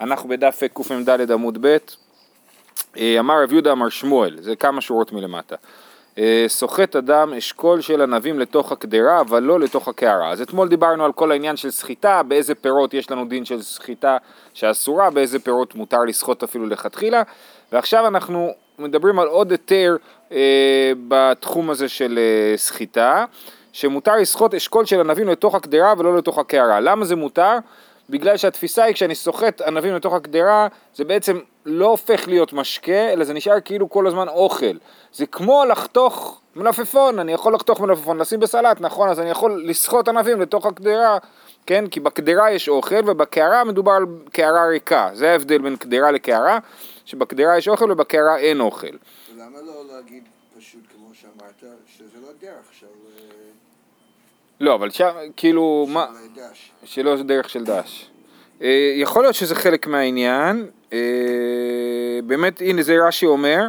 אנחנו בדף קמ"ד עמוד ב', אה, אמר רב יהודה אמר שמואל, זה כמה שורות מלמטה. אה, סוחט אדם אשכול של ענבים לתוך הקדרה, אבל לא לתוך הקערה. אז אתמול דיברנו על כל העניין של סחיטה, באיזה פירות יש לנו דין של סחיטה שאסורה, באיזה פירות מותר לסחוט אפילו לכתחילה, ועכשיו אנחנו מדברים על עוד היתר אה, בתחום הזה של אה, שמותר לסחוט אשכול של ענבים לתוך הקדרה ולא לתוך הקערה. למה זה מותר? בגלל שהתפיסה היא כשאני סוחט ענבים לתוך הקדרה זה בעצם לא הופך להיות משקה אלא זה נשאר כאילו כל הזמן אוכל. זה כמו לחתוך מלפפון, אני יכול לחתוך מלפפון, לשים בסלט, נכון, אז אני יכול לסחוט ענבים לתוך הקדרה, כן, כי בקדרה יש אוכל ובקערה מדובר על קערה ריקה, זה ההבדל בין קדרה לקערה, שבקדרה יש אוכל ובקערה אין אוכל. למה לא להגיד פשוט כמו שאמרת, שזה לא דרך של... לא, אבל שם, כאילו, מה... דש. שלא זה דרך של דש. אה, יכול להיות שזה חלק מהעניין, אה, באמת, הנה זה רש"י אומר,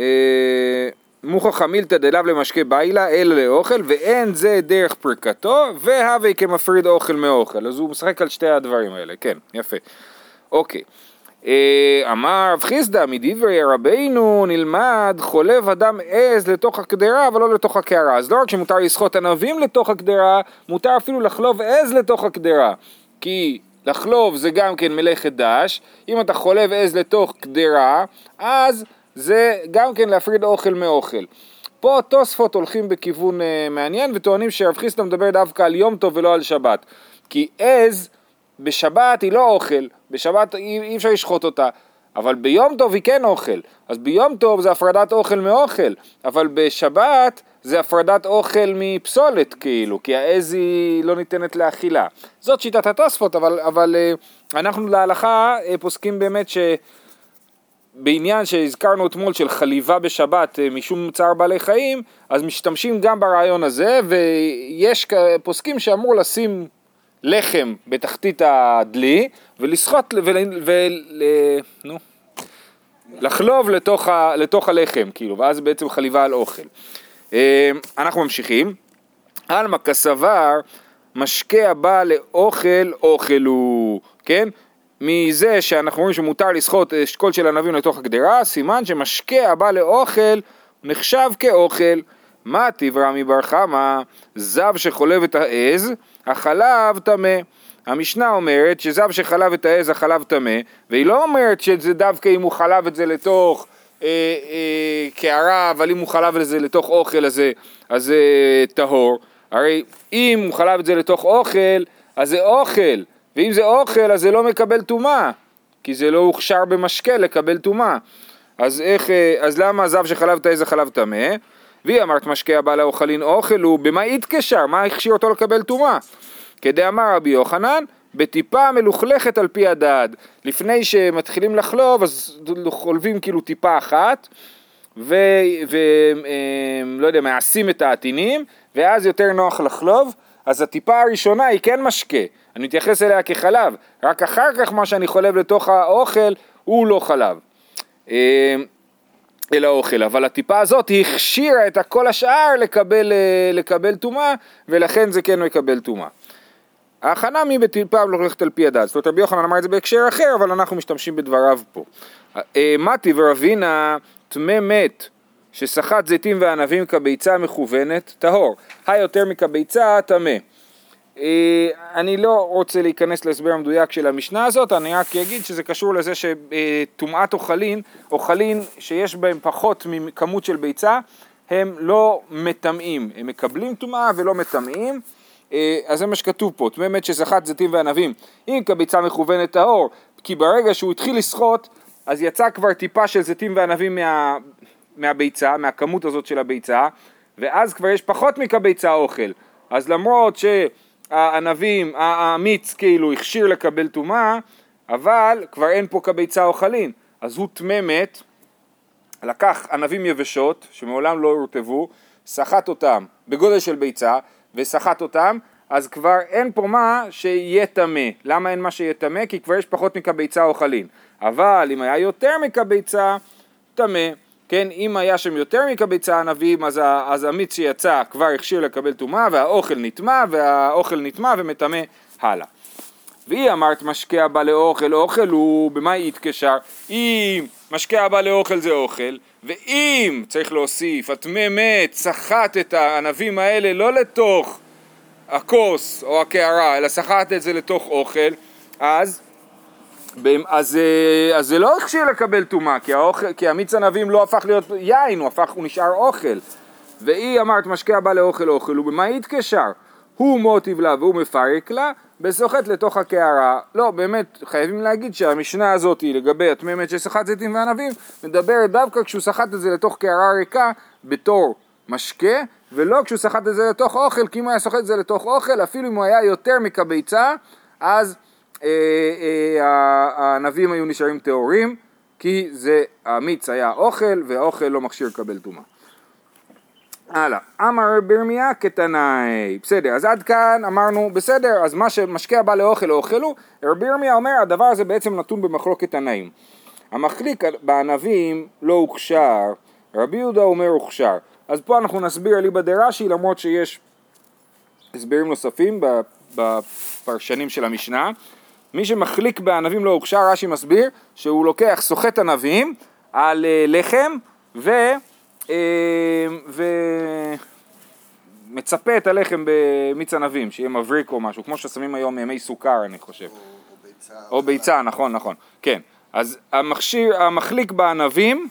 אה, מוכח המילתא דלאו למשקה ביילה אלא לאוכל ואין זה דרך פרקתו והווה כמפריד אוכל מאוכל אז הוא משחק על שתי הדברים האלה כן יפה אוקיי אמר רב חיסדא מדברי רבינו נלמד חולב אדם עז לתוך הקדרה אבל לא לתוך הקערה אז לא רק שמותר לסחוט ענבים לתוך הקדרה מותר אפילו לחלוב עז לתוך הקדרה כי לחלוב זה גם כן מלאכת דש אם אתה חולב עז לתוך קדרה אז זה גם כן להפריד אוכל מאוכל. פה התוספות הולכים בכיוון uh, מעניין וטוענים שרב חיסדא מדבר דווקא על יום טוב ולא על שבת. כי עז בשבת היא לא אוכל, בשבת אי, אי אפשר לשחוט אותה, אבל ביום טוב היא כן אוכל. אז ביום טוב זה הפרדת אוכל מאוכל, אבל בשבת זה הפרדת אוכל מפסולת כאילו, כי העז היא לא ניתנת לאכילה. זאת שיטת התוספות, אבל, אבל uh, אנחנו להלכה uh, פוסקים באמת ש... בעניין שהזכרנו אתמול של חליבה בשבת אה, משום צער בעלי חיים, אז משתמשים גם ברעיון הזה, ויש פוסקים שאמור לשים לחם בתחתית הדלי ולסחוט ול, ול, נו, לחלוב לתוך, ה, לתוך הלחם, כאילו, ואז בעצם חליבה על אוכל. אה, אנחנו ממשיכים. עלמא כסבר משקה הבא לאוכל אוכל הוא, כן? מזה שאנחנו רואים שמותר לסחוט אשכול של ענבים לתוך הגדרה, סימן שמשקה הבא לאוכל נחשב כאוכל. מה טיב רמי בר חמא, זב שחולב את העז, החלב טמא. המשנה אומרת שזב שחלב את העז החלב טמא, והיא לא אומרת שזה דווקא אם הוא חלב את זה לתוך אה, אה, אבל אם הוא חלב את זה לתוך אוכל אז זה טהור. הרי אם הוא חלב את זה לתוך אוכל, אז זה אוכל. ואם זה אוכל אז זה לא מקבל טומאה, כי זה לא הוכשר במשקה לקבל טומאה. אז איך, אה, אז למה זב שחלב תאי זה חלב טמא? והיא אמרת משקה הבא לאוכלין אוכל הוא במה התקשר? מה הכשיר אותו לקבל טומאה? כדאמר רבי יוחנן, בטיפה מלוכלכת על פי הדד. לפני שמתחילים לחלוב אז חולבים כאילו טיפה אחת ולא אה, יודע, מעשים את העטינים ואז יותר נוח לחלוב אז הטיפה הראשונה היא כן משקה אני מתייחס אליה כחלב, רק אחר כך מה שאני חולב לתוך האוכל הוא לא חלב. אה, אלא אוכל, אבל הטיפה הזאת הכשירה את כל השאר לקבל, אה, טומאה, ולכן זה כן מקבל טומאה. ההכנה מי בטיפה הולכת על פי הדת, זאת אומרת רבי יוחנן אמר את זה בהקשר אחר, אבל אנחנו משתמשים בדבריו פה. אה, מתי ורבינה טמא מת שסחט זיתים וענבים כביצה מכוונת, טהור. היותר מכביצה טמא. אה, אני לא רוצה להיכנס להסבר המדויק של המשנה הזאת, אני רק אגיד שזה קשור לזה שטומאת אוכלין, אוכלין שיש בהם פחות מכמות של ביצה, הם לא מטמאים, הם מקבלים טומאה ולא מטמאים, אה, אז זה מה שכתוב פה, טמא מת שזכת זיתים וענבים, אם כביצה מכוונת טהור, כי ברגע שהוא התחיל לשחות, אז יצא כבר טיפה של זיתים וענבים מה, מהביצה, מהכמות הזאת של הביצה, ואז כבר יש פחות מכביצה אוכל, אז למרות ש... הענבים, המיץ כאילו הכשיר לקבל טומאה, אבל כבר אין פה כביצה אוכלין, אז הוא טמא מת, לקח ענבים יבשות שמעולם לא הורטבו, סחט אותם בגודל של ביצה וסחט אותם, אז כבר אין פה מה שיהיה טמא. למה אין מה שיהיה טמא? כי כבר יש פחות מכביצה אוכלין. אבל אם היה יותר מכביצה, טמא. כן, אם היה שם יותר מקביצה ענבים, אז, אז המיץ שיצא כבר הכשיר לקבל טומאה, והאוכל נטמע, והאוכל נטמע ומטמא הלאה. והיא אמרת משקה הבא לאוכל, אוכל הוא במה יתקשר? אם משקה הבא לאוכל זה אוכל, ואם צריך להוסיף, הטמא מת סחט את הענבים האלה לא לתוך הכוס או הקערה, אלא סחט את זה לתוך אוכל, אז, אז, אה, אז זה לא הכשיר לקבל טומאה, כי, המיץ ענבים לא הפך להיות יין, הוא הפך, הוא נשאר אוכל. והיא אמרת משקה הבא לאוכל אוכל, ובמה יתקשר? הוא מוטיב לה והוא מפרק לה, וסוחט לתוך הקערה. לא, באמת, חייבים להגיד שהמשנה הזאת לגבי התמימת שסחט זיתים וענבים, מדברת דווקא כשהוא סחט את זה לתוך קערה ריקה בתור משקה, ולא כשהוא סחט את זה לתוך אוכל, כי אם הוא היה סוחט את זה לתוך אוכל, אפילו אם הוא היה יותר מכביצה, אז הענבים היו נשארים טהורים, כי זה, המיץ היה אוכל, והאוכל לא מכשיר לקבל טומאה. הלאה, אמר ברמיה כתנאי, בסדר, אז עד כאן אמרנו, בסדר, אז מה שמשקה בא לאוכל לא אוכלו, רבי ירמיה אומר, הדבר הזה בעצם נתון במחלוקת תנאים. המחליק בענבים לא הוכשר, רבי יהודה אומר הוכשר. אז פה אנחנו נסביר אליבא דרש"י, למרות שיש הסברים נוספים בפרשנים של המשנה. מי שמחליק בענבים לא הוכשר, רש"י מסביר שהוא לוקח, סוחט ענבים על אה, לחם ו... אה, ומצפה את הלחם במיץ ענבים, שיהיה מבריק או משהו, כמו ששמים היום מי סוכר אני חושב. או, או ביצה. או ביצה, נכון, נכון, כן. אז המכשיר, המחליק בענבים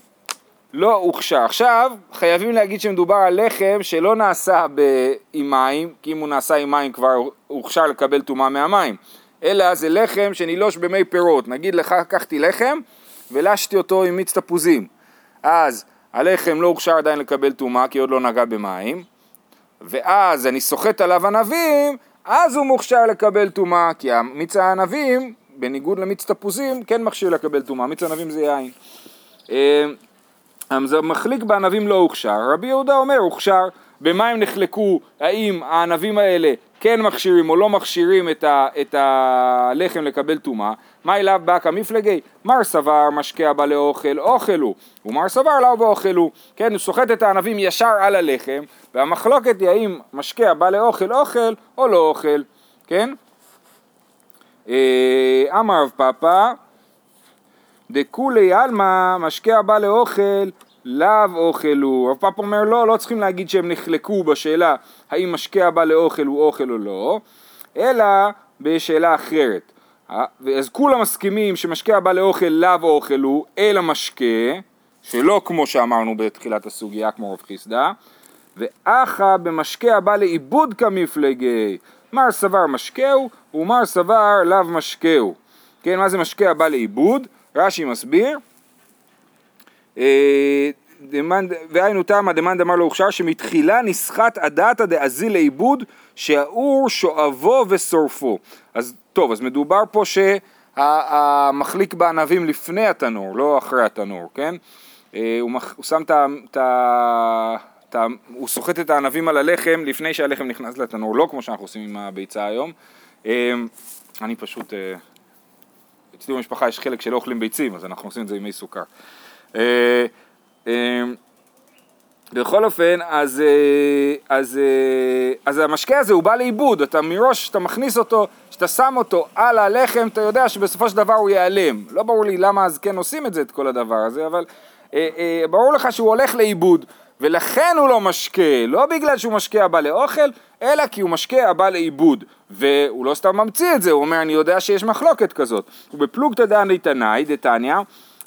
לא הוכשר. עכשיו, חייבים להגיד שמדובר על לחם שלא נעשה ב- עם מים, כי אם הוא נעשה עם מים כבר הוכשר לקבל טומאה מהמים, אלא זה לחם שנילוש במי פירות. נגיד לך, לקחתי לחם ולשתי אותו עם מיץ תפוזים. אז הלחם לא הוכשר עדיין לקבל טומאה כי עוד לא נגע במים, ואז אני סוחט עליו ענבים, אז הוא מוכשר לקבל טומאה, כי מיץ הענבים, בניגוד למיץ תפוזים, כן מכשיר לקבל טומאה, מיץ ענבים זה יין. אז המחליק בענבים לא הוכשר, רבי יהודה אומר הוכשר, במה הם נחלקו, האם הענבים האלה כן מכשירים או לא מכשירים את, ה, את הלחם לקבל טומאה, מה אליו באקא מפלגי? מר סבר משקה הבא לאוכל, אוכל הוא, ומר סבר לאו באוכל הוא, כן, הוא סוחט את הענבים ישר על הלחם, והמחלוקת היא האם משקה הבא לאוכל אוכל או לא אוכל, כן? אה, אמר רב פאפא דכולי עלמא משקה הבא לאוכל לאו אוכל הוא. רב פאפ אומר לא, לא צריכים להגיד שהם נחלקו בשאלה האם משקה הבא לאוכל הוא אוכל או לא, אלא בשאלה אחרת. אז כולם מסכימים שמשקה הבא לאוכל לאו אוכל הוא, אלא משקה, שלא כמו שאמרנו בתחילת הסוגיה, כמו רב חיסדא, ואחא במשקה הבא לעיבוד כמפלגי, מר סבר משקהו ומר סבר לאו משקהו. כן, מה זה משקה הבא לעיבוד? רש"י מסביר, והיינו תמה דמאן דמר לא הוכשר שמתחילה נסחט הדתא דאזיל לעיבוד שהאור שואבו ושורפו. אז טוב, אז מדובר פה שהמחליק בענבים לפני התנור, לא אחרי התנור, כן? אה, הוא, הוא שם את ה... הוא סוחט את הענבים על הלחם לפני שהלחם נכנס לתנור, לא כמו שאנחנו עושים עם הביצה היום. אה, אני פשוט, אצלי במשפחה יש חלק שלא אוכלים ביצים, אז אנחנו עושים את זה עם מי סוכר. אה, אה, בכל אופן, אז, אה, אז, אז המשקה הזה הוא בא לאיבוד, אתה מראש, אתה מכניס אותו, כשאתה שם אותו על הלחם, אתה יודע שבסופו של דבר הוא ייעלם. לא ברור לי למה אז כן עושים את זה, את כל הדבר הזה, אבל אה, אה, ברור לך שהוא הולך לאיבוד, ולכן הוא לא משקה, לא בגלל שהוא משקה הבא לאוכל, אלא כי הוא משקה הבא לאיבוד. והוא לא סתם ממציא את זה, הוא אומר, אני יודע שיש מחלוקת כזאת. ובפלוגתא דעני תנאי, דתניא,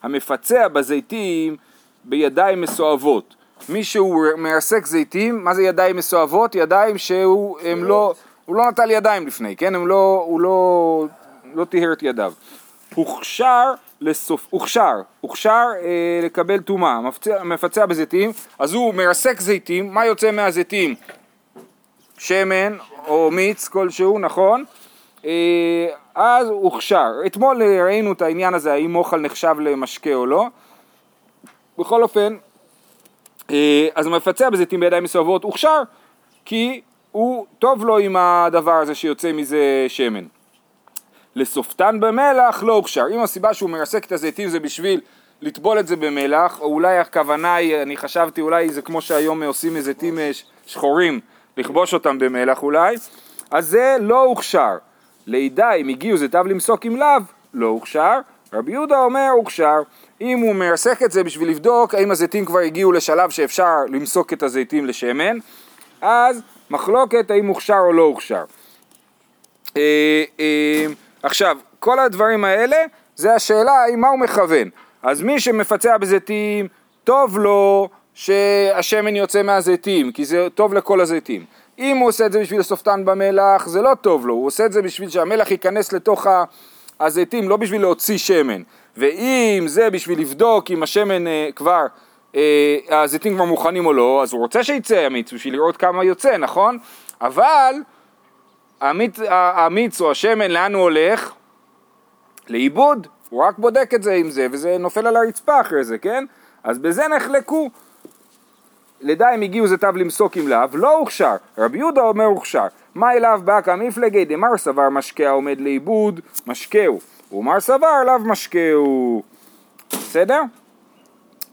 המפצע בזיתים בידיים מסואבות. מי שהוא מרסק זיתים, מה זה ידיים מסואבות? ידיים שהוא הם לא, הוא לא נטל ידיים לפני, כן? הם לא, הוא לא, לא טיהר את ידיו. הוכשר לסוף, הוכשר, הוכשר אה, לקבל טומאה, מפצע בזיתים, אז הוא מרסק זיתים, מה יוצא מהזיתים? שמן או מיץ כלשהו, נכון? אה, אז הוכשר. אתמול ראינו את העניין הזה, האם אוכל נחשב למשקה או לא. בכל אופן, אה, אז המפצע בזיתים בידיים מסואבות הוכשר, כי הוא טוב לו עם הדבר הזה שיוצא מזה שמן. לסופתן במלח לא הוכשר. אם הסיבה שהוא מרסק את הזיתים זה בשביל לטבול את זה במלח, או אולי הכוונה היא, אני חשבתי אולי זה כמו שהיום עושים מזיתים שחורים, לכבוש אותם במלח אולי, אז זה לא הוכשר. לידע אם הגיעו זיתיו למסוק עם לאו, לא הוכשר. רבי יהודה אומר הוכשר. אם הוא מרסק את זה בשביל לבדוק האם הזיתים כבר הגיעו לשלב שאפשר למסוק את הזיתים לשמן, אז מחלוקת האם הוכשר או לא הוכשר. אה, אה, עכשיו, כל הדברים האלה זה השאלה האם מה הוא מכוון. אז מי שמפצע בזיתים, טוב לו שהשמן יוצא מהזיתים, כי זה טוב לכל הזיתים. אם הוא עושה את זה בשביל לסופתן במלח, זה לא טוב לו, הוא עושה את זה בשביל שהמלח ייכנס לתוך הזיתים, לא בשביל להוציא שמן. ואם זה בשביל לבדוק אם השמן אה, כבר, אה, הזיתים כבר מוכנים או לא, אז הוא רוצה שיצא המיץ בשביל לראות כמה יוצא, נכון? אבל המיץ, המיץ או השמן, לאן הוא הולך? לאיבוד, הוא רק בודק את זה עם זה, וזה נופל על הרצפה אחרי זה, כן? אז בזה נחלקו. לדע אם הגיעו זיתיו למסוק עם לאו, לא הוכשר. רבי יהודה אומר הוכשר. מה אליו באקא מפלגי דמר סבר משקה העומד לאיבוד, משקהו. ומר סבר לאו משקהו. בסדר?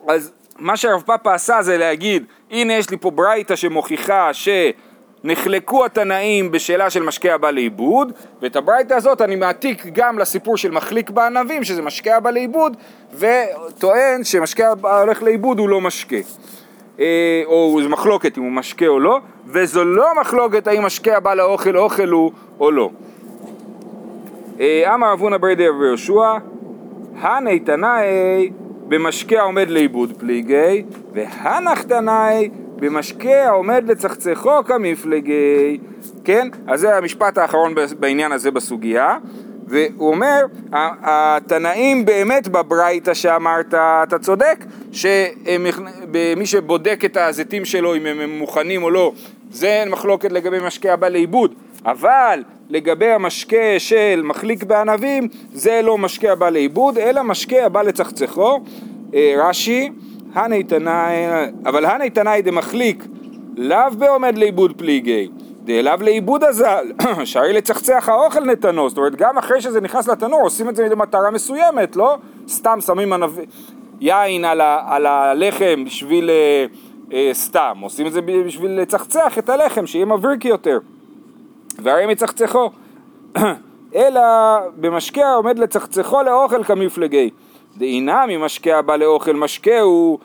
אז מה שהרב פאפה עשה זה להגיד, הנה יש לי פה ברייתא שמוכיחה שנחלקו התנאים בשאלה של משקה הבא לאיבוד, ואת הברייתא הזאת אני מעתיק גם לסיפור של מחליק בענבים, שזה משקה הבא לאיבוד, וטוען שמשקה הבא הולך לאיבוד הוא לא משקה. אה, או זה מחלוקת אם הוא משקה או לא, וזו לא מחלוקת האם משקה הבא לאוכל אוכל הוא או לא. אה, אמר אבונה ברדי רבי יהושע, הני תנאי במשקה העומד לאיבוד פליגי, והנח תנאי במשקה העומד לצחצחו כמפלגי, כן? אז זה המשפט האחרון בעניין הזה בסוגיה. והוא אומר, התנאים באמת בברייתא שאמרת, אתה צודק, שמי שבודק את הזיתים שלו אם הם מוכנים או לא, זה מחלוקת לגבי משקה הבא לאיבוד, אבל לגבי המשקה של מחליק בענבים, זה לא משקה הבא לאיבוד, אלא משקה הבא לצחצחו. אה, רש"י, הניתנאי, אבל הניתנאי דמחליק לאו בעומד לאיבוד פליגי. דאליו לעיבוד הזל, שהרי לצחצח האוכל נתנו, זאת אומרת גם אחרי שזה נכנס לתנור עושים את זה למטרה מסוימת, לא? סתם שמים ענב... יין על, ה... על הלחם בשביל אה, אה, סתם, עושים את זה בשביל לצחצח את הלחם, שיהיה מבריק יותר, והרי מצחצחו. אלא במשקה עומד לצחצחו לאוכל כמפלגי. דאינם ממשקה הבא לאוכל משקהו,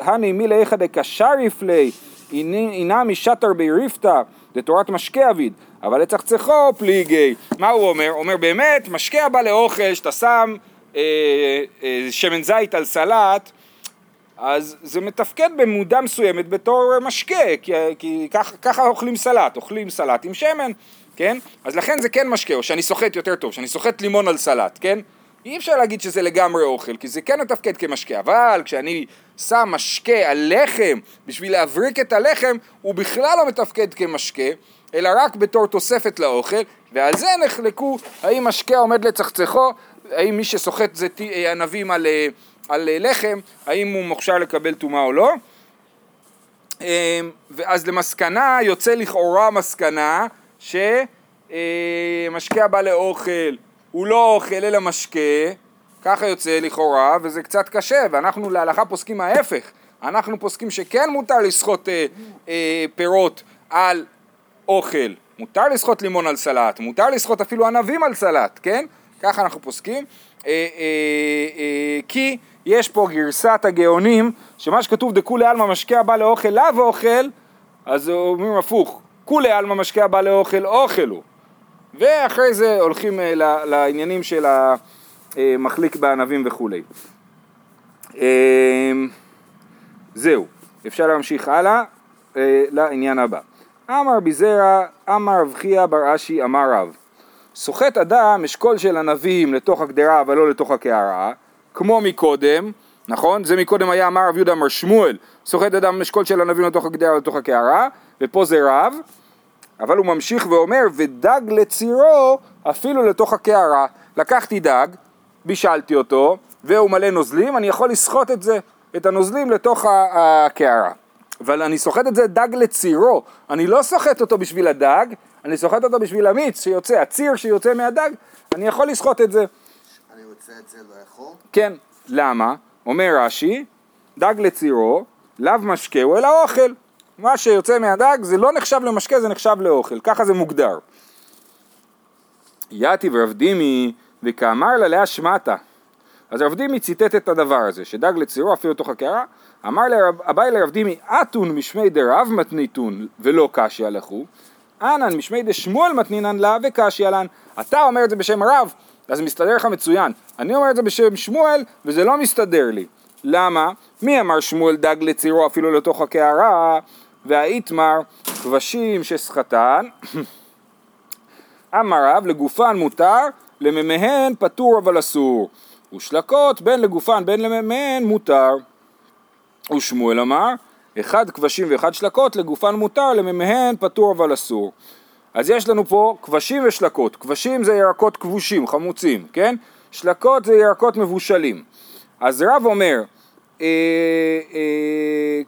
הנימי לאיכא דקשר יפלי הנה משטר ביריפתא דתורת משקה אביד, אבל לצחצחו פליגי. מה הוא אומר? הוא אומר באמת, משקה הבא לאוכל, שאתה שם אה, אה, שמן זית על סלט, אז זה מתפקד במודע מסוימת בתור משקה, כי, כי ככה, ככה אוכלים סלט, אוכלים סלט עם שמן, כן? אז לכן זה כן משקה, או שאני סוחט יותר טוב, שאני סוחט לימון על סלט, כן? אי אפשר להגיד שזה לגמרי אוכל, כי זה כן מתפקד כמשקה, אבל כשאני שם משקה על לחם בשביל להבריק את הלחם, הוא בכלל לא מתפקד כמשקה, אלא רק בתור תוספת לאוכל, ועל זה נחלקו האם משקה עומד לצחצחו, האם מי שסוחט אה, ענבים על, אה, על אה, לחם, האם הוא מוכשר לקבל טומאה או לא. ואז למסקנה יוצא לכאורה מסקנה שמשקה הבא לאוכל הוא לא אוכל אלא משקה, ככה יוצא לכאורה, וזה קצת קשה, ואנחנו להלכה פוסקים ההפך. אנחנו פוסקים שכן מותר לסחוט אה, אה, פירות על אוכל, מותר לסחוט לימון על סלט, מותר לסחוט אפילו ענבים על סלט, כן? ככה אנחנו פוסקים, אה, אה, אה, כי יש פה גרסת הגאונים, שמה שכתוב דכולי עלמא משקה הבא לאוכל לאו אוכל, אז אומרים הפוך, כולי עלמא משקה הבא לאוכל אוכל הוא. ואחרי זה הולכים אה, לעניינים של המחליק בענבים וכולי. אה, זהו, אפשר להמשיך הלאה אה, לעניין הבא. אמר ביזרע, אמר רב בר אשי, אמר רב. סוחט אדם אשכול של ענבים לתוך הגדרה אבל לא לתוך הקערה, כמו מקודם, נכון? זה מקודם היה אמר רב יהודה אמר שמואל, סוחט אדם אשכול של ענבים לתוך הגדרה ולתוך הקערה, ופה זה רב, אבל הוא ממשיך ואומר, ודג לצירו אפילו לתוך הקערה. לקחתי דג, בישלתי אותו, והוא מלא נוזלים, אני יכול לסחוט את זה, את הנוזלים לתוך הקערה. אבל אני סוחט את זה דג לצירו, אני לא סוחט אותו בשביל הדג, אני סוחט אותו בשביל המיץ שיוצא, הציר שיוצא מהדג, אני יכול לסחוט את זה. אני רוצה את זה לאכול? כן, למה? אומר רש"י, דג לצירו, לאו משקהו אלא אוכל. מה שיוצא מהדג זה לא נחשב למשקה, זה נחשב לאוכל, ככה זה מוגדר. יתיב רב דימי וכאמר לה לאה שמטה. אז רב דימי ציטט את הדבר הזה, שדג לצירו אפילו תוך הקערה, אמר אביי לרב דימי אתון משמי דרב מתניתון ולא קשיא לכו, אנן משמי דשמואל מתנינן לה וקשיא לן. אתה אומר את זה בשם רב, אז מסתדר לך מצוין. אני אומר את זה בשם שמואל וזה לא מסתדר לי. למה? מי אמר שמואל דג לצירו אפילו לתוך הקערה, והאיתמר כבשים שסחטן, אמר רב לגופן מותר, לממיהן פטור אבל אסור. ושלקות בין לגופן בין לממיהן מותר. ושמואל אמר, אחד כבשים ואחד שלקות לגופן מותר, לממיהן פטור אבל אסור. אז יש לנו פה כבשים ושלקות. כבשים זה ירקות כבושים, חמוצים, כן? שלקות זה ירקות מבושלים. אז רב אומר, אה, אה,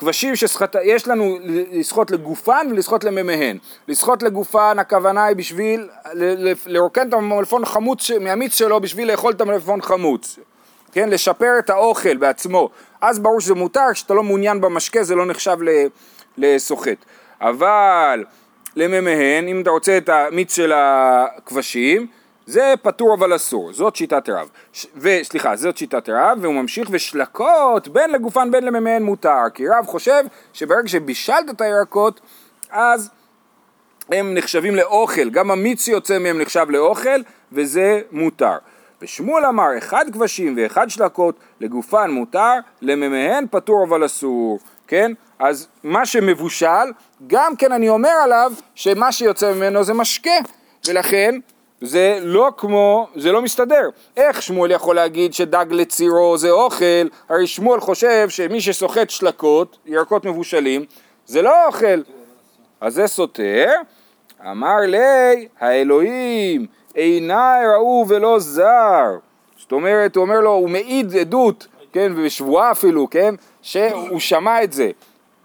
כבשים. יש לנו לסחוט לגופן ולסחוט למימיהן. לסחוט לגופן הכוונה היא בשביל לרוקן את המלפון חמוץ מהמיץ שלו בשביל לאכול את המלפון חמוץ. כן, לשפר את האוכל בעצמו. אז ברור שזה מותר, כשאתה לא מעוניין במשקה זה לא נחשב לסוחט. אבל למימיהן, אם אתה רוצה את המיץ של הכבשים, זה פטור אבל אסור, זאת שיטת רב. וסליחה, זאת שיטת רב, והוא ממשיך ושלקות בין לגופן בין למימיהן מותר, כי רב חושב שברגע שבישלת את הירקות, אז הם נחשבים לאוכל, גם המיץ שיוצא מהם נחשב לאוכל, וזה מותר. ושמואל אמר, אחד כבשים ואחד שלקות, לגופן מותר, למימיהן פטור אבל אסור, כן? אז מה שמבושל, גם כן אני אומר עליו שמה שיוצא ממנו זה משקה, ולכן זה לא כמו, זה לא מסתדר. איך שמואל יכול להגיד שדג לצירו זה אוכל? הרי שמואל חושב שמי שסוחט שלקות, ירקות מבושלים, זה לא אוכל. אז זה סותר. אמר לי, האלוהים עיניי ראו ולא זר. זאת אומרת, הוא אומר לו, הוא מעיד עדות, כן, בשבועה אפילו, כן, שהוא שמע את זה.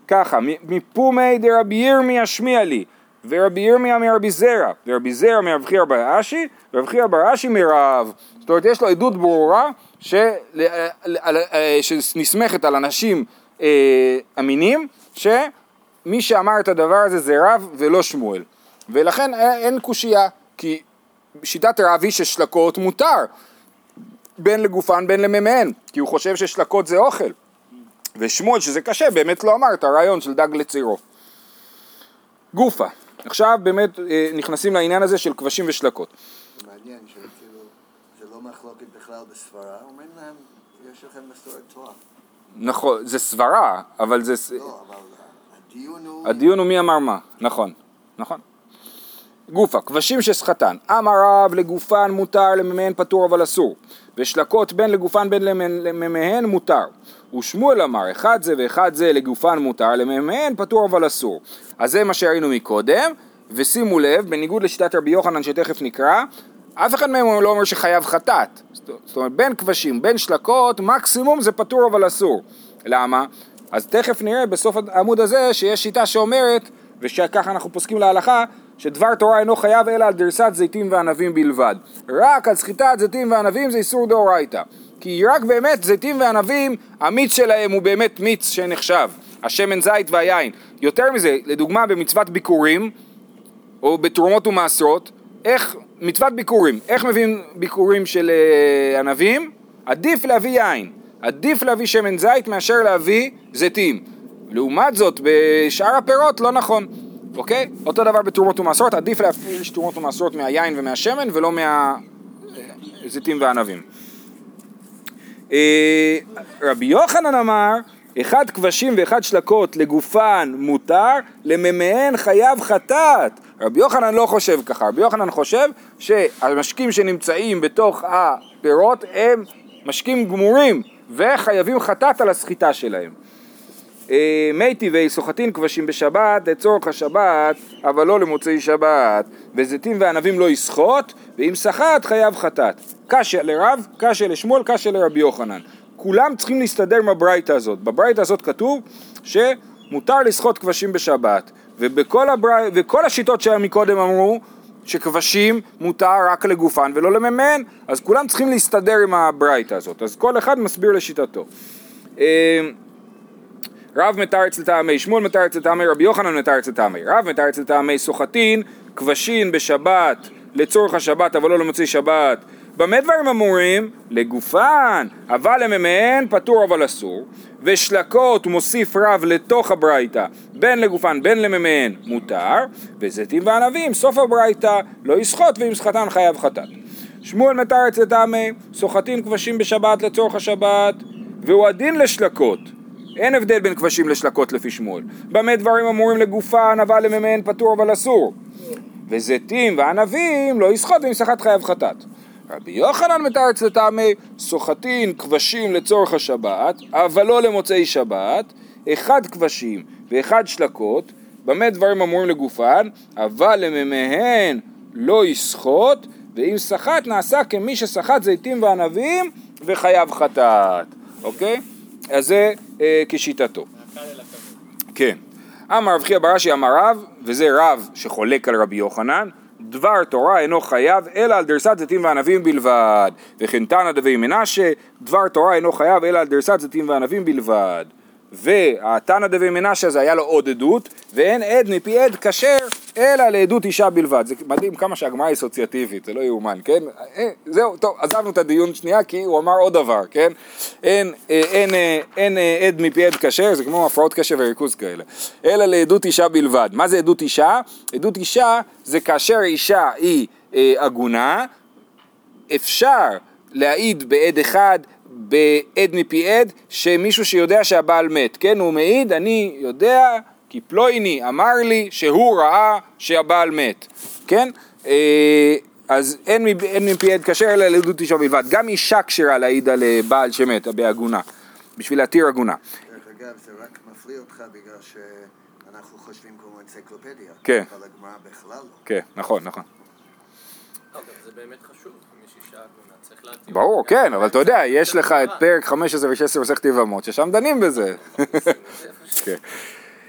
ככה, מפומי דרבי ירמי השמיע לי. ורבי ירמיה מרבי זרע, ורבי זרע מרבי חייא בר אשי, ורבי חייא בר אשי מרב. זאת אומרת, יש לו עדות ברורה שנסמכת על אנשים אה, אמינים, שמי שאמר את הדבר הזה זה רב ולא שמואל. ולכן אין קושייה, כי שיטת רב היא ששלקות מותר, בין לגופן בין לממיהן, כי הוא חושב ששלקות זה אוכל. ושמואל שזה קשה באמת לא אמר את הרעיון של דג לצירו. גופה, עכשיו באמת אה, נכנסים לעניין הזה של כבשים ושלקות. מעניין שכאילו זה לא מחלוקת בכלל בסברה, אומרים להם יש לכם מסורת תורה. נכון, זה סברה, אבל זה... לא, אבל הדיון הוא... הדיון הוא מי אמר מה, נכון, נכון. גופה, כבשים שסחטן, אמר רב לגופן מותר לממיהן פטור אבל אסור, ושלקות בין לגופן בין לממיהן מותר. ושמואל אמר, אחד זה ואחד זה לגופן מותר, לממיהן פטור אבל אסור. אז זה מה שראינו מקודם, ושימו לב, בניגוד לשיטת רבי יוחנן שתכף נקרא, אף אחד מהם לא אומר שחייב חטאת. זאת אומרת, בין כבשים, בין שלקות, מקסימום זה פטור אבל אסור. למה? אז תכף נראה בסוף העמוד הזה שיש שיטה שאומרת, ושככה אנחנו פוסקים להלכה, שדבר תורה אינו חייב אלא על דרסת זיתים וענבים בלבד. רק על סחיטת זיתים וענבים זה איסור דאורייתא. כי רק באמת זיתים וענבים, המיץ שלהם הוא באמת מיץ שנחשב. השמן זית והיין. יותר מזה, לדוגמה במצוות ביקורים, או בתרומות ומעשרות, איך, מצוות ביקורים, איך מביאים ביקורים של uh, ענבים? עדיף להביא יין, עדיף להביא שמן זית מאשר להביא זיתים. לעומת זאת, בשאר הפירות לא נכון, אוקיי? אותו דבר בתרומות ומעשרות, עדיף להפעיל תרומות ומעשרות מהיין ומהשמן ולא מהזיתים והענבים. אה, רבי יוחנן אמר אחד כבשים ואחד שלקות לגופן מותר, לממיהן חייב חטאת. רבי יוחנן לא חושב ככה, רבי יוחנן חושב שהמשקים שנמצאים בתוך הפירות הם משקים גמורים וחייבים חטאת על הסחיטה שלהם. אה, מי טבעי סוחטין כבשים בשבת לצורך השבת, אבל לא למוצאי שבת. וזיתים וענבים לא יסחוט, ואם סחט חייב חטאת. קשיא לרב, קשיא לשמואל, קשיא לרבי יוחנן. כולם צריכים להסתדר עם הברייתא הזאת. בברייתא הזאת כתוב שמותר לסחוט כבשים בשבת, ובכל הבר... וכל השיטות שהיה מקודם אמרו שכבשים מותר רק לגופן ולא לממן, אז כולם צריכים להסתדר עם הברייתא הזאת. אז כל אחד מסביר לשיטתו. רב מתר אצל טעמי, שמואל מתר אצל טעמי, רבי יוחנן מתר אצל טעמי. רב מתר אצל טעמי סוחטין, כבשין בשבת לצורך השבת אבל לא למוצאי שבת. במה דברים אמורים? לגופן, אבל לממיהן פטור אבל אסור, ושלקות מוסיף רב לתוך הברייתא, בין לגופן בין לממיהן מותר, וזיתים וענבים סוף הברייתא לא יסחוט ואם סחטן חייב חטאת. שמואל מתרץ לטעמי, סוחטים כבשים בשבת לצורך השבת, והוא הדין לשלקות. אין הבדל בין כבשים לשלקות לפי שמואל. במה דברים אמורים לגופן, אבל לממיהן פטור אבל אסור. וזיתים וענבים לא יסחוט ואם סחט חייב חטאת. רבי יוחנן מתרץ לטעמי סוחטין כבשים לצורך השבת, אבל לא למוצאי שבת, אחד כבשים ואחד שלקות, במה דברים אמורים לגופן, אבל לממיהן לא יסחוט, ואם סחט נעשה כמי שסחט זיתים וענבים וחייב חטאת, אוקיי? אז זה אה, כשיטתו. כן. אמר רב חייא בראשי אמר רב, וזה רב שחולק על רבי יוחנן, דבר תורה אינו חייב אלא על דרסת זיתים וענבים בלבד. וכן תנא דבי מנשה, דבר תורה אינו חייב אלא על דרסת זיתים וענבים בלבד. והתנא דבי מנשה זה היה לו עוד עדות, ואין עד מפי עד כשר אלא לעדות אישה בלבד. זה מדהים כמה שהגמרא היא אסוציאטיבית, זה לא יאומן, כן? אה, זהו, טוב, עזבנו את הדיון שנייה כי הוא אמר עוד דבר, כן? אין, אה, אין, אין, אין אה, עד מפי עד כשר, זה כמו הפרעות קשב וריכוז כאלה. אלא לעדות אישה בלבד. מה זה עדות אישה? עדות אישה זה כאשר אישה היא עגונה, אפשר להעיד בעד אחד בעד מפי עד שמישהו שיודע שהבעל מת, כן? הוא מעיד, אני יודע כי פלויני אמר לי שהוא ראה שהבעל מת, כן? אה, אז אין, אין מפי עד כשר אלא לעדות אישה בלבד. גם אישה כשרה להעיד על אה, בעל שמת בעגונה, בשביל להתיר עגונה. דרך אגב, זה רק מפליא אותך בגלל שאנחנו חושבים כמו אנציקלופדיה. כן. אבל הגמרא בכלל לא. כן, נכון, נכון. גם זה באמת חשוב, להתאים. ברור, כן, אבל אתה יודע, יש לך את פרק 15 ו-16 מסכת יבמות, ששם דנים בזה.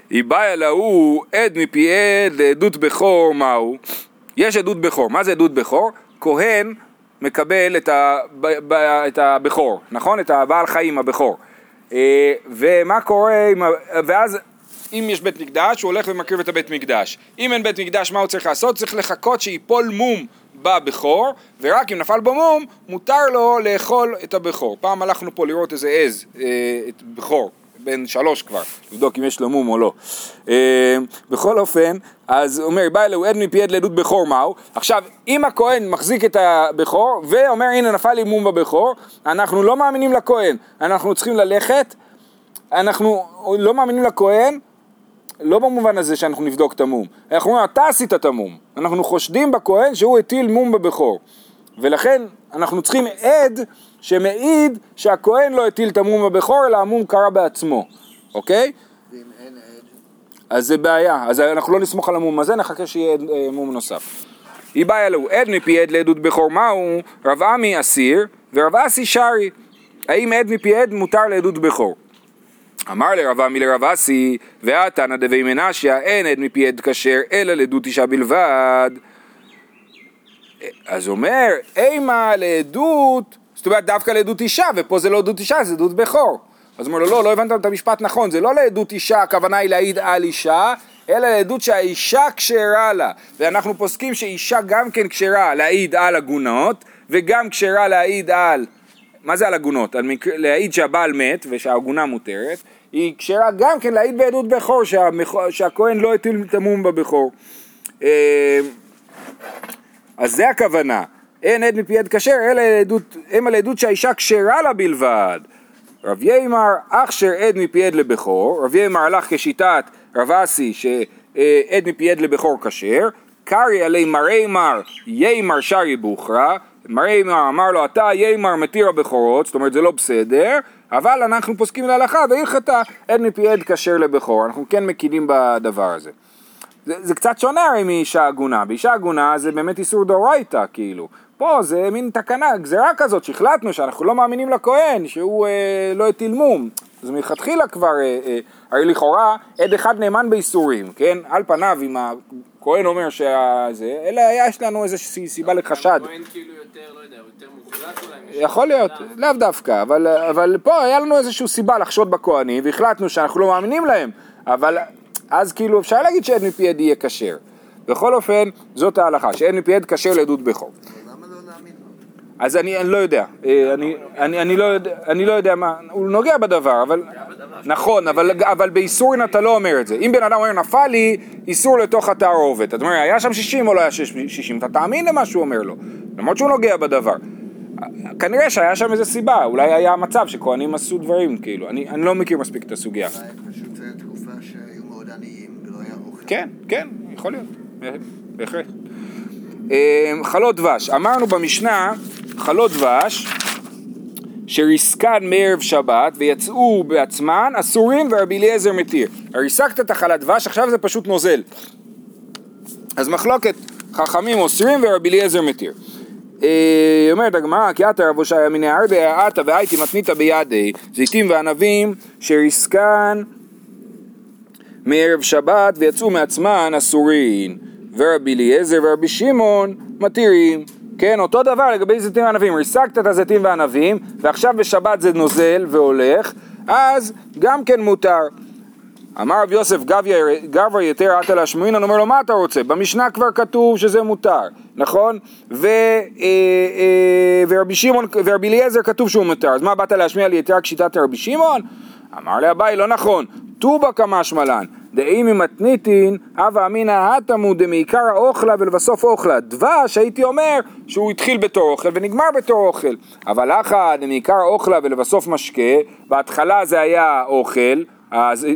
היא באה להוא עד מפי עד לעדות בכור מהו? יש עדות בכור, מה זה עדות בכור? כהן מקבל את, ב, את הבכור, נכון? את הבעל חיים הבכור. אה, ומה קורה, עם, ואז אם יש בית מקדש, הוא הולך ומקריב את הבית מקדש. אם אין בית מקדש, מה הוא צריך לעשות? צריך לחכות שיפול מום בבכור, ורק אם נפל בו מום, מותר לו לאכול את הבכור. פעם הלכנו פה לראות איזה עז, אה, את בכור, בן שלוש כבר, לבדוק אם יש לו מום או לא. אה, בכל אופן, אז הוא אומר, בא אלוהו עד מפי עד לעדות בכור מהו? עכשיו, אם הכהן מחזיק את הבכור, ואומר, הנה נפל לי מום בבכור, אנחנו לא מאמינים לכהן, אנחנו צריכים ללכת, אנחנו לא מאמינים לכהן, לא במובן הזה שאנחנו נבדוק את המום, אנחנו אומרים, אתה עשית את המום, אנחנו חושדים בכהן שהוא הטיל מום בבכור, ולכן אנחנו צריכים עד שמעיד שהכהן לא הטיל את המום בבכור, אלא המום קרה בעצמו, אוקיי? ואם אין עד, אז זה בעיה, אז אנחנו לא נסמוך על המום הזה, נחכה שיהיה עד, אה, מום נוסף. היא באה אלוהו, עד מפי עד לעדות בכור מהו, רב עמי אסיר ורב אסי שרי. האם עד מפי עד מותר לעדות בכור? אמר לרב עמי לרב אסי, ועתנא דבי מנשיה, אין עד מפי עד כשר, אלא לעדות אישה בלבד. אז אומר, אימה לעדות, זאת אומרת דווקא לעדות אישה, ופה זה לא עדות אישה, זה עדות בכור. אז אומר לו, לא, לא הבנת את המשפט נכון, זה לא לעדות אישה, הכוונה היא להעיד על אישה, אלא לעדות שהאישה כשרה לה. ואנחנו פוסקים שאישה גם כן כשרה להעיד על עגונות, וגם כשרה להעיד על, מה זה על עגונות? על להעיד שהבעל מת ושהעגונה מותרת, היא כשרה גם כן להעיד בעדות בכור, שהכהן לא הטיל את המום בבכור. אה, אז זה הכוונה, אין עד מפי עד כשר, אלא לעדות, המה לעדות שהאישה כשרה לה בלבד. רב יימר אכשר עד מפי עד לבכור, רב יימר הלך כשיטת רב אסי שעד מפי עד לבכור כשר, קרי עלי מרי מר יימר שרי בוכרא, מרי מר אמר לו אתה יימר מתיר הבכורות, זאת אומרת זה לא בסדר, אבל אנחנו פוסקים להלכה והלכתה עד מפי עד כשר לבכור, אנחנו כן מקידים בדבר הזה. זה, זה קצת שונה הרי מאישה עגונה, באישה עגונה זה באמת איסור דאורייתא כאילו, פה זה מין תקנה, גזירה כזאת שהחלטנו שאנחנו לא מאמינים לכהן שהוא אה, לא הטיל מום, אז מלכתחילה כבר, אה, אה, הרי לכאורה עד אחד נאמן באיסורים, כן, על פניו אם הכהן אומר שזה, אלא יש לנו איזושהי סיבה לחשד, הכהן כאילו יותר, לא יודע, יותר מוחלט אולי. יכול להיות, לאו דווקא, אבל, אבל פה היה לנו איזושהי סיבה לחשוד בכהנים והחלטנו שאנחנו לא מאמינים להם, אבל אז כאילו אפשר להגיד שעד מפי עד יהיה כשר. בכל אופן, זאת ההלכה, שאין מפי עד כשר לעדות בכור. אבל למה לא להאמין לו? אז אני, אני לא יודע, אה, אני, אני, אני, לא יודע, אני לא יודע מה, הוא נוגע בדבר, אבל, נכון, אבל, אבל באיסורין אתה לא אומר את זה. אם בן אדם אומר נפל לי, איסור לתוך התערובת. אתה אומר, היה שם 60 או לא היה 60? אתה תאמין למה שהוא אומר לו, למרות שהוא נוגע בדבר. כנראה שהיה שם איזה סיבה, אולי היה מצב שכהנים עשו דברים, כאילו, אני, אני לא מכיר מספיק את הסוגיה. אולי פשוט זו תקופה שהיו מאוד עניים ולא היה אוכל. כן, כן, יכול להיות, בהחלט. אה, חלות דבש, אמרנו במשנה, חלות דבש, שריסקן מערב שבת ויצאו בעצמן אסורים ורבי אליעזר מתיר. ריסקת את החלת דבש, עכשיו זה פשוט נוזל. אז מחלוקת, חכמים אוסרים ורבי אליעזר מתיר. אה, אומרת הגמרא, כי עתה רב הושעיה מיני הרבה עתה והייתי מתנית בידי זיתים וענבים שריסקן מערב שבת ויצאו מעצמן אסורים ורבי אליעזר ורבי שמעון מתירים כן, אותו דבר לגבי זיתים וענבים, ריסקת את הזיתים והענבים ועכשיו בשבת זה נוזל והולך אז גם כן מותר אמר רב יוסף גברא יתר עטה להשמעינן, אומר לו מה אתה רוצה? במשנה כבר כתוב שזה מותר, נכון? ו, אה, אה, ורבי שמעון, ורבי אליעזר כתוב שהוא מותר, אז מה באת להשמיע לי את רק שיטת רבי שמעון? אמר לאביי לא נכון, טובה כמשמע לן, דאי ממתניתין, הווה אמינא התמו דמעיקר האוכלה ולבסוף אוכלה. דבש הייתי אומר שהוא התחיל בתור אוכל ונגמר בתור אוכל. אבל אחא דמעיקר האוכלה ולבסוף משקה, בהתחלה זה היה אוכל,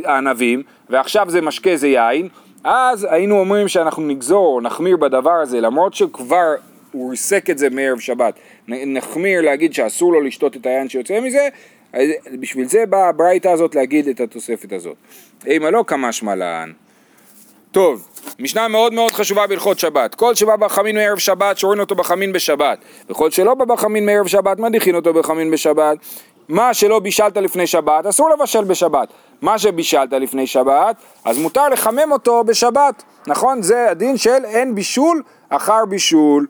הענבים, ועכשיו זה משקה זה יין, אז היינו אומרים שאנחנו נגזור, נחמיר בדבר הזה, למרות שכבר הוא ריסק את זה מערב שבת, נחמיר להגיד שאסור לו לשתות את היין שיוצא מזה, בשביל זה באה הברייתא הזאת להגיד את התוספת הזאת. אימה לא כמשמע לן. טוב, משנה מאוד מאוד חשובה בהלכות שבת. כל שבא בחמין מערב שבת, שורים אותו בחמין בשבת. וכל שלא בא בחמין מערב שבת, מדיחין אותו בחמין בשבת. מה שלא בישלת לפני שבת, אסור לבשל בשבת. מה שבישלת לפני שבת, אז מותר לחמם אותו בשבת. נכון? זה הדין של אין בישול אחר בישול.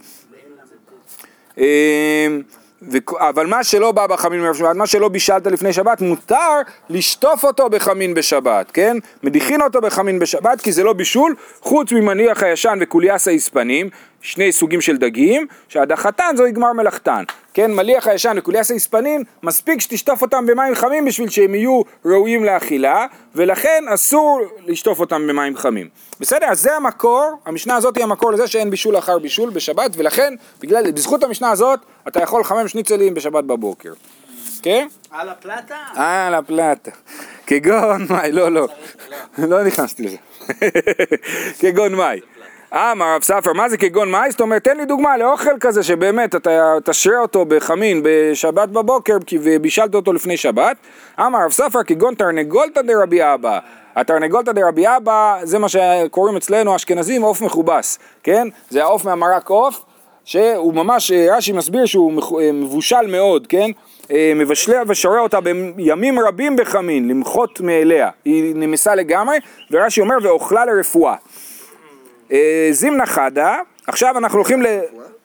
וכ- אבל מה שלא בא בחמין מערב שבת, מה שלא בישלת לפני שבת, מותר לשטוף אותו בחמין בשבת, כן? מדיחין אותו בחמין בשבת כי זה לא בישול, חוץ ממניח הישן וקוליאס האספנים, שני סוגים של דגים, שהדחתן זו יגמר מלאכתן, כן? מליח הישן וקוליאס האספנים, מספיק שתשטוף אותם במים חמים בשביל שהם יהיו ראויים לאכילה, ולכן אסור לשטוף אותם במים חמים. בסדר? אז זה המקור, המשנה הזאת היא המקור לזה שאין בישול אחר בישול בשבת, ולכן, בגלל, בזכות המשנה הזאת, אתה יכול לחמם שניצלים בשבת בבוקר. כן? על הפלטה? על הפלטה. כגון מאי, לא, לא, לא נכנסתי לזה. כגון מאי. אמר רב ספר, מה זה כגון מאי? זאת אומרת, תן לי דוגמה לאוכל כזה שבאמת אתה תשרה אותו בחמין בשבת בבוקר ובישלת אותו לפני שבת. אמר רב ספר, כגון תרנגולתא דרבי אבא. התרנגולתא דרבי אבא זה מה שקוראים אצלנו אשכנזים עוף מכובס, כן? זה העוף מהמרק עוף. שהוא ממש, רש"י מסביר שהוא אה, מבושל מאוד, כן? אה, מבשלה ושורה אותה בימים רבים בחמין, למחות מאליה. היא נמסה לגמרי, ורש"י אומר, ואוכלה לרפואה. אה, זימנה חדה, עכשיו אנחנו הולכים ל...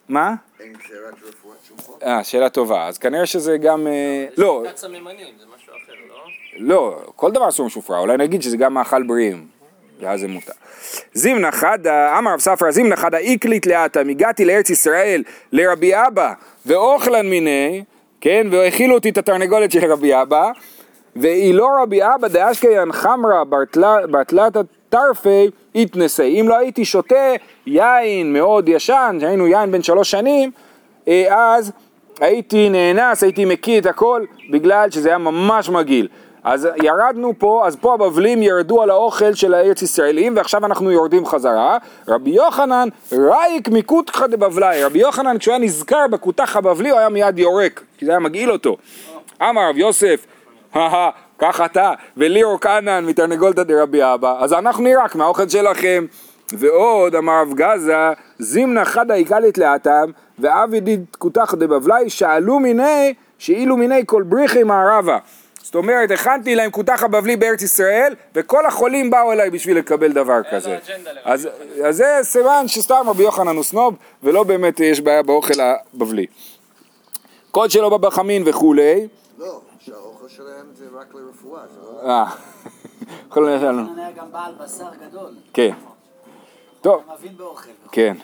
מה? אין גזירת רפואת שום חוק? אה, שאלה טובה. אז כנראה שזה גם... אה, לא, שיטת סממנים, זה משהו אחר, לא? לא, כל דבר אסור משופרע, אולי נגיד שזה גם מאכל בריאים, ואז זה מותר. זימנה חדה, אמר רב ספרא, זימנה חדה איקלית לאטם, הגעתי לארץ ישראל לרבי אבא, ואוכלן מיני, כן, והאכילו אותי את התרנגולת של רבי אבא, והיא לא רבי אבא דאשקיין חמרא בתלת טרפי התנסי. אם לא הייתי שותה יין מאוד ישן, שהיינו יין בן שלוש שנים, אה, אז הייתי נאנס, הייתי מקיא את הכל, בגלל שזה היה ממש מגעיל. אז ירדנו פה, אז פה הבבלים ירדו על האוכל של הארץ ישראלים, ועכשיו אנחנו יורדים חזרה. רבי יוחנן, רייק מקותחא דבבלי. רבי יוחנן, כשהוא היה נזכר בכותח הבבלי, הוא היה מיד יורק, כי זה היה מגעיל אותו. אמר רב יוסף, קח אתה, וליאור כנען מתרנגולתא דרבי אבא, אז אנחנו נירק מהאוכל שלכם. ועוד אמר רב גזה, זימנה חדה איקלית לאטם, ואבי דיד כותח דבבלי, שאלו מיני, שאילו מיני כל בריחי מערבה. זאת אומרת, הכנתי להם כותח הבבלי בארץ ישראל, וכל החולים באו אליי בשביל לקבל דבר כזה. אז, אז זה סימן שסתם רבי יוחנן הוא סנוב, ולא באמת יש בעיה באוכל הבבלי. כל שלא בא בחמין וכולי, לא, שהאוכל שלהם זה רק לרפואה, זה לא... אה, יכול להיות לנו. היה גם בעל בשר גדול. כן. טוב, מבין באוכל. כן.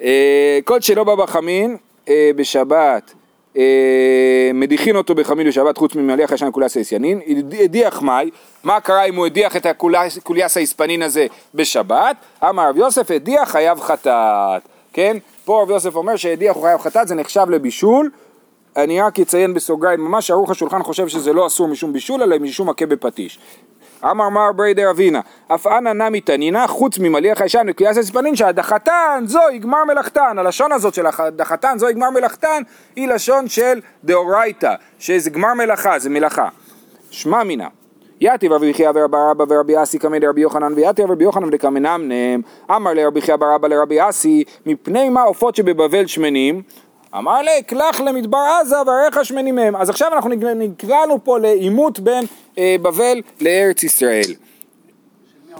אה, כל שלא בא בחמין אה, בשבת, אה, מדיחין אותו בחמין בשבת חוץ ממליח ישן קוליאס היספנין, הדיח מאי, מה קרה אם הוא הדיח את הקוליאס היספנין הזה בשבת? אמר רב יוסף הדיח חייב חטאת, כן? פה רב יוסף אומר שהדיח הוא חייב חטאת, זה נחשב לבישול, אני רק אציין בסוגריים, ממש ערוך השולחן חושב שזה לא אסור משום בישול, אלא משום מכה בפטיש. אמר מר בריידר אבינה, אף אנא נמי תנינא, חוץ ממליח הישן וקריאס הספנין, שהדחתן זוהי גמר מלאכתן. הלשון הזאת של הדחתן זוהי גמר מלאכתן, היא לשון של דאורייתא, שזה גמר מלאכה, זה מלאכה. שמע מינא. יתיב רבי חייא ורבי אבא ורבי אסי קמא דרבי יוחנן ויתיב רבי יוחנן דקמנמנם אמר לרבי חייא בר אבא לרבי אסי מפני מה עופות שבבבל שמנים אמר לי, קלח למדבר עזה ועריך שמנים מהם. אז עכשיו אנחנו נקלענו פה לעימות בין אה, בבל לארץ ישראל.